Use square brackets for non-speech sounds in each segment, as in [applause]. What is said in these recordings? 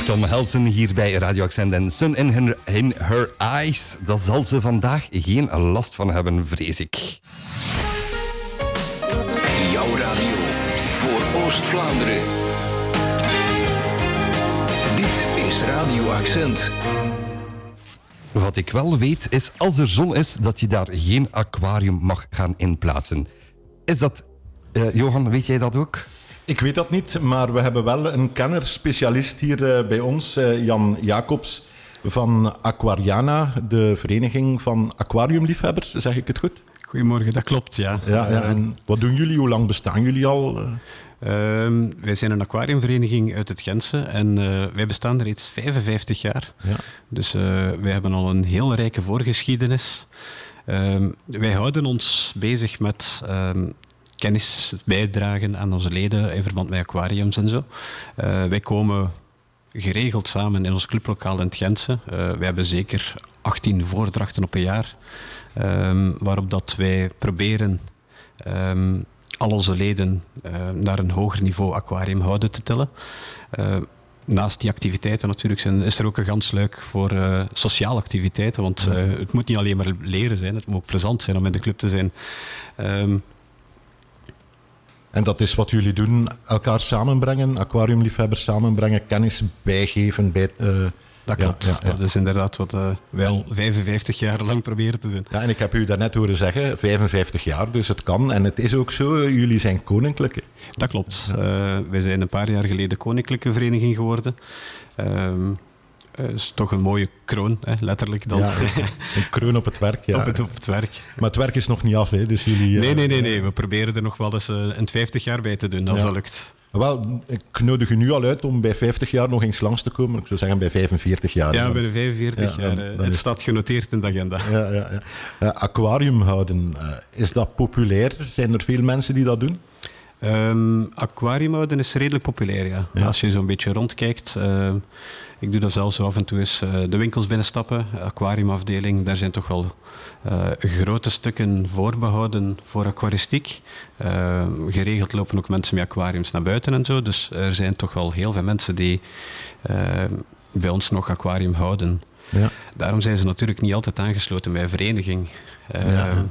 Tom Helsen hier bij Radio Accent en Sun in her, in her Eyes. Daar zal ze vandaag geen last van hebben, vrees ik. Jouw radio voor Oost-Vlaanderen. Dit is Radio Accent. Wat ik wel weet is, als er zon is, dat je daar geen aquarium mag gaan inplaatsen. Is dat... eh, Johan, weet jij dat ook? Ik weet dat niet, maar we hebben wel een kenner, specialist hier eh, bij ons, eh, Jan Jacobs van Aquariana, de vereniging van aquariumliefhebbers, zeg ik het goed? Goedemorgen, dat klopt, ja. Ja, ja, en wat doen jullie? Hoe lang bestaan jullie al? Eh, Ehm, wij zijn een aquariumvereniging uit het Gentse en eh, wij bestaan er reeds 55 jaar. Ja. Dus eh, wij hebben al een heel rijke voorgeschiedenis. Ehm, wij houden ons bezig met ehm, kennis bijdragen aan onze leden in verband met aquariums en zo. Eh, wij komen geregeld samen in ons clublokaal in het Gentse. Eh, wij hebben zeker 18 voordrachten op een jaar, ehm, waarop dat wij proberen ehm, al onze leden eh, naar een hoger niveau aquarium houden te tillen. Naast die activiteiten natuurlijk zijn, is er ook een gans leuk voor eh, sociale activiteiten, want het moet niet alleen maar leren zijn, het moet ook plezant zijn om in de club te zijn. Ehm, En dat is wat jullie doen, elkaar samenbrengen, aquariumliefhebbers samenbrengen, kennis bijgeven bij... eh, dat klopt. ja, ja. Dat is inderdaad wat eh, wij al 55 jaar lang proberen te doen. Ja, en ik heb u daarnet horen zeggen, 55 jaar, dus het kan. En het is ook zo, jullie zijn koninklijke. Dat klopt. Eh, wij zijn een paar jaar geleden koninklijke vereniging geworden. Ehm eh, is toch een mooie kroon, hè, letterlijk dan. Ja, [laughs] een kroon op het werk. Ja. op, het, op het werk. Maar het werk is nog niet af, hè, dus jullie... eh, Nee, nee, nee, nee. We proberen er nog wel eens eh, een 50 jaar bij te doen, als Ja. dat lukt. Wel, ik nodig u nu al uit om bij 50 jaar nog eens langs te komen. Ik zou zeggen bij 45 jaar. Ja, Dan- binnen 45 Ja, jaar. dan- eh, dan het is- staat genoteerd in de agenda. Ja, ja, ja. Eh, aquarium houden, eh, is dat populair? Zijn er veel mensen die dat doen? Ehm aquariumhouden is redelijk populair, ja. Ja. Als je zo'n beetje rondkijkt. Ik doe dat zelfs zo af en toe eens eh, de winkels binnenstappen. Aquariumafdeling, daar zijn toch wel eh, grote stukken voorbehouden voor aquaristiek. Ehm, geregeld lopen ook mensen met aquariums naar buiten en zo. Dus er zijn toch wel heel veel mensen die bij ons nog aquarium houden. Ja. Daarom zijn ze natuurlijk niet altijd aangesloten bij een vereniging. Ja.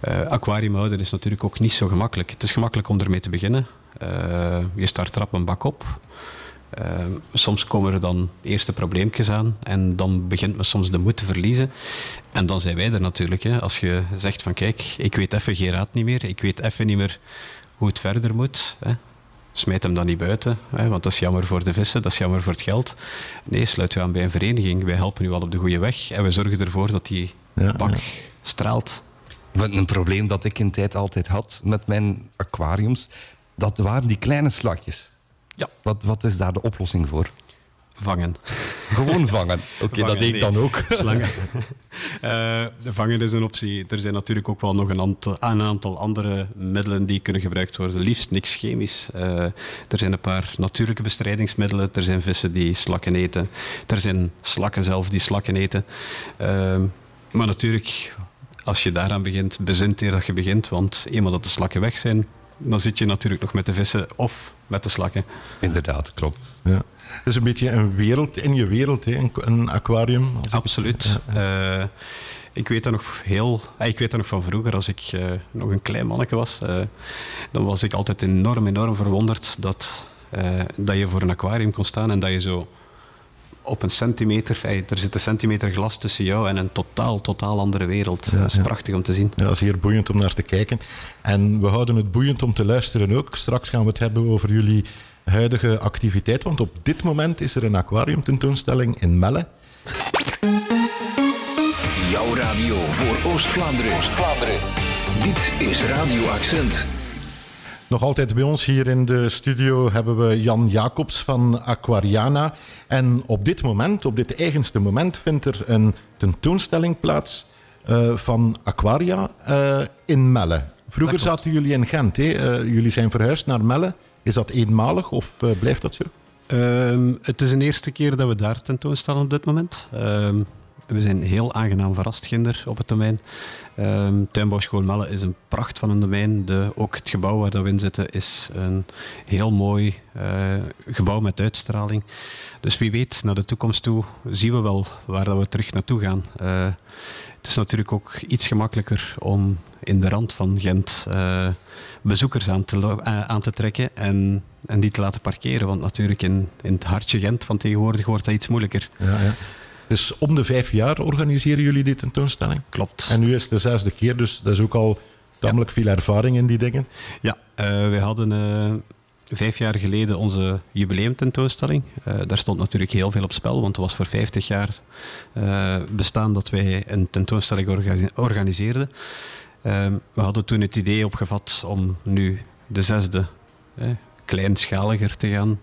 eh, aquarium houden is natuurlijk ook niet zo gemakkelijk. Het is gemakkelijk om ermee te beginnen. Eh, je start rap een bak op. Eh, soms komen er dan eerste probleempjes aan en dan begint men soms de moed te verliezen. En dan zijn wij er natuurlijk. Hè. Als je zegt van kijk, ik weet even geen raad niet meer. Ik weet even niet meer hoe het verder moet. Hè. Smijt hem dan niet buiten, hè, want dat is jammer voor de vissen, dat is jammer voor het geld. Nee, sluit u aan bij een vereniging. Wij helpen u al op de goede weg en we zorgen ervoor dat die Ja, bak ja. straalt. Een probleem dat ik in tijd altijd had met mijn aquariums, dat waren die kleine slakjes. Ja. Wat, wat is daar de oplossing voor? Vangen. Gewoon vangen. [laughs] Oké, dat deed ik dan ook. [laughs] Slangen. [laughs] Eh, vangen is een optie. Er zijn natuurlijk ook wel nog een aantal, een aantal andere middelen die kunnen gebruikt worden. Liefst niks chemisch. Eh, er zijn een paar natuurlijke bestrijdingsmiddelen. Er zijn vissen die slakken eten. Er zijn slakken zelf die slakken eten. Eh, maar natuurlijk, als je daaraan begint, bezint eer dat je begint. Want eenmaal dat de slakken weg zijn, dan zit je natuurlijk nog met de vissen of met de slakken. Inderdaad, klopt. Ja. Het is een beetje een wereld in je wereld, hè, een, een aquarium. Als ik- Absoluut. Eh, ik weet dat nog heel, eh, ik weet dat nog van vroeger, als ik eh, nog een klein manneke was, eh, dan was ik altijd enorm, enorm verwonderd dat, eh, dat je voor een aquarium kon staan en dat je zo op een centimeter, er zit een centimeter glas tussen jou en een totaal, totaal andere wereld. Ja, dat is ja. prachtig om te zien. Ja, dat is hier boeiend om naar te kijken. En we houden het boeiend om te luisteren ook. Straks gaan we het hebben over jullie huidige activiteit. Want op dit moment is er een aquariumtentoonstelling in Melle. Jouw radio voor Oost-Vlaanderen. Oost-Vlaanderen. Dit is Radio Accent. Nog altijd bij ons hier in de studio hebben we Jan Jacobs van Aquariana. En op dit moment, op dit eigenste moment, vindt er een tentoonstelling plaats eh, van Aquaria eh, in Melle. Vroeger zaten jullie in Gent. Hè? Eh, jullie zijn verhuisd naar Melle. Is dat eenmalig of blijft dat zo? Ehm, het is een eerste keer dat we daar tentoonstellen op dit moment. Ehm, we zijn heel aangenaam verrast, Ginder, op het domein. Um, Tuinbouwschool Melle is een pracht van een domein. De, ook het gebouw waar we in zitten is een heel mooi uh, gebouw met uitstraling. Dus wie weet, naar de toekomst toe zien we wel waar we terug naartoe gaan. Uh, het is natuurlijk ook iets gemakkelijker om in de rand van Gent uh, bezoekers aan te, aan te trekken en, en die te laten parkeren. Want natuurlijk in, in het hartje Gent van tegenwoordig wordt dat iets moeilijker. Ja, ja. Dus om de vijf jaar organiseren jullie die tentoonstelling? Klopt. En nu is het de zesde keer, dus dat is ook al tamelijk veel ervaring in die dingen. Ja, uh, we hadden uh, vijf jaar geleden onze jubileumtentoonstelling. Uh, daar stond natuurlijk heel veel op spel, want het was voor 50 jaar bestaan dat wij een tentoonstelling organi organiseerden. we hadden toen het idee opgevat om nu de zesde kleinschaliger te gaan.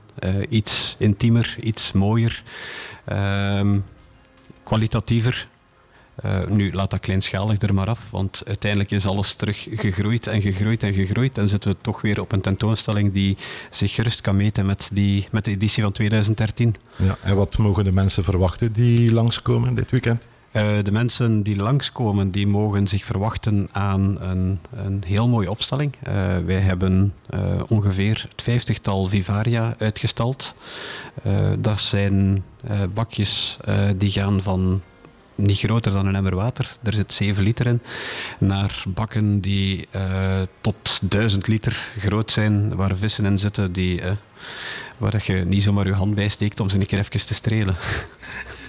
iets intiemer, iets mooier. Ehm, kwalitatiever. Uh, nu, laat dat kleinschalig er maar af, want uiteindelijk is alles terug gegroeid en gegroeid en gegroeid. En zitten we toch weer op een tentoonstelling die zich gerust kan meten met, die, met de editie van 2013. Ja, en wat mogen de mensen verwachten die langskomen dit weekend? Uh, de mensen die langskomen, die mogen zich verwachten aan een, een heel mooie opstelling. Uh, wij hebben ongeveer het vijftigtal Vivaria uitgestald. dat zijn bakjes die gaan van niet groter dan een emmer water, er zit 7 liter in, naar bakken die tot 1000 liter groot zijn, waar vissen in zitten die, uh, waar je niet zomaar je hand bij steekt om ze een keer even te strelen. [laughs]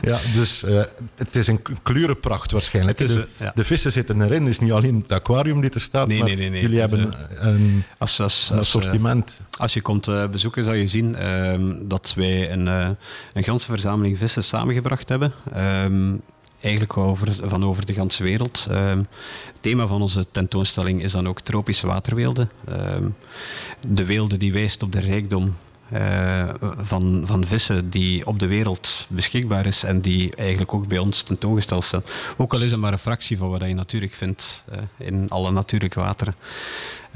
Ja, dus uh, het is een kleurenpracht waarschijnlijk. Is, de, ja. de, vissen zitten erin. Het is niet alleen het aquarium die er staat, nee, maar nee, nee, nee. jullie hebben een, als, als, een assortiment. Als, als je komt uh, bezoeken, zal je zien uh, dat wij een, een ganse verzameling vissen samengebracht hebben. Um, eigenlijk over, van over de ganse wereld. Um, het thema van onze tentoonstelling is dan ook tropische waterweelden. Um, de weelde die wijst op de rijkdom van, van vissen die op de wereld beschikbaar is en die eigenlijk ook bij ons tentoongesteld staan. Ook al is het maar een fractie van wat je natuurlijk vindt uh, in alle natuurlijke wateren.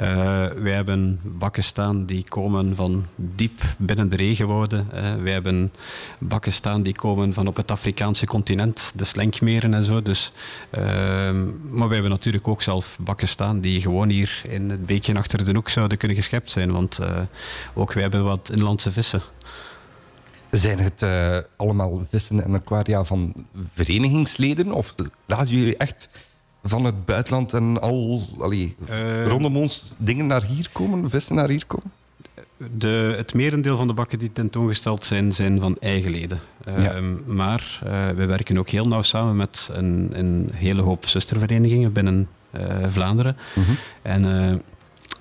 Uh, wij hebben bakken staan die komen van diep binnen de regenwouden. Wij hebben bakken staan die komen van op het Afrikaanse continent, de Slenkmeren en zo. Dus, uh, maar wij hebben natuurlijk ook zelf bakken staan die gewoon hier in het beekje achter de hoek zouden kunnen geschept zijn. Want eh, ook wij hebben wat inlandse vissen. Zijn het uh, allemaal vissen en aquaria van verenigingsleden? Of laten jullie echt van het buitenland en al allee, uh, rondom ons dingen naar hier komen, vissen naar hier komen? De, het merendeel van de bakken die tentoongesteld zijn, zijn van eigen leden. Ja. Uh, maar uh, we werken ook heel nauw samen met een, een hele hoop zusterverenigingen binnen uh, Vlaanderen. -hmm. En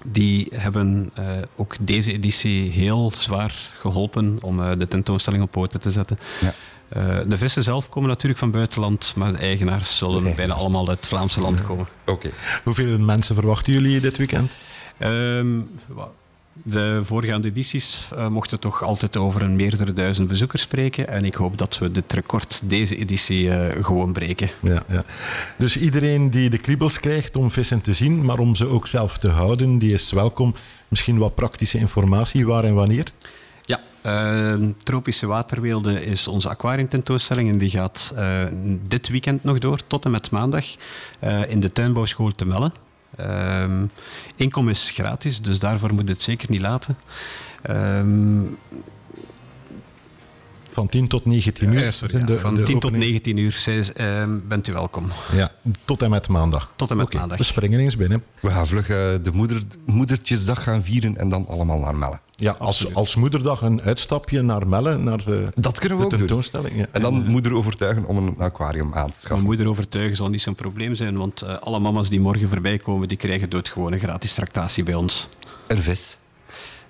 die hebben ook deze editie heel zwaar geholpen om de tentoonstelling op poten te zetten. Ja. Uh, de vissen zelf komen natuurlijk van buitenland, maar de eigenaars zullen bijna allemaal uit het Vlaamse land komen. Oké. Okay. Hoeveel mensen verwachten jullie dit weekend? Um, de voorgaande edities uh, mochten toch altijd over een meerdere duizend bezoekers spreken. En ik hoop dat we dit record deze editie uh, gewoon breken. Ja, ja. Dus iedereen die de kriebels krijgt om vissen te zien, maar om ze ook zelf te houden, die is welkom. Misschien wat praktische informatie, waar en wanneer? Uh, Tropische Waterweelde is onze aquariumtentoonstelling en die gaat uh, dit weekend nog door, tot en met maandag, uh, in de tuinbouwschool te Melle. Um, inkomen is gratis, dus daarvoor moet je het zeker niet laten. Van 10 tot 19 uur. Sorry, de, van de 10 tot 19 uur zij, uh, bent u welkom. Ja, tot en met maandag. Tot en met okay, maandag. We springen eens binnen. We gaan vlug uh, de moeder, moedertjesdag gaan vieren en dan allemaal naar Melle. Ja, als, als moederdag een uitstapje naar Melle, naar uh, dat kunnen we de ook tentoonstelling. Ja. En dan moeder overtuigen om een aquarium aan te schaffen. Mijn moeder overtuigen zal niet zo'n probleem zijn, want uh, alle mama's die morgen voorbij komen, die krijgen doodgewoon een gratis tractatie bij ons. Een vis.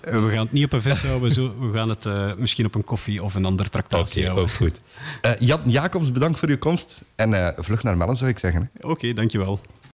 Uh, we gaan het niet op een vis houden, we gaan het uh, misschien op een koffie of een andere tractatie okay, houden. Ook goed. Uh, Jan Jacobs, bedankt voor uw komst. En vlug naar Mellen, zou ik zeggen. Oké, okay, dankjewel.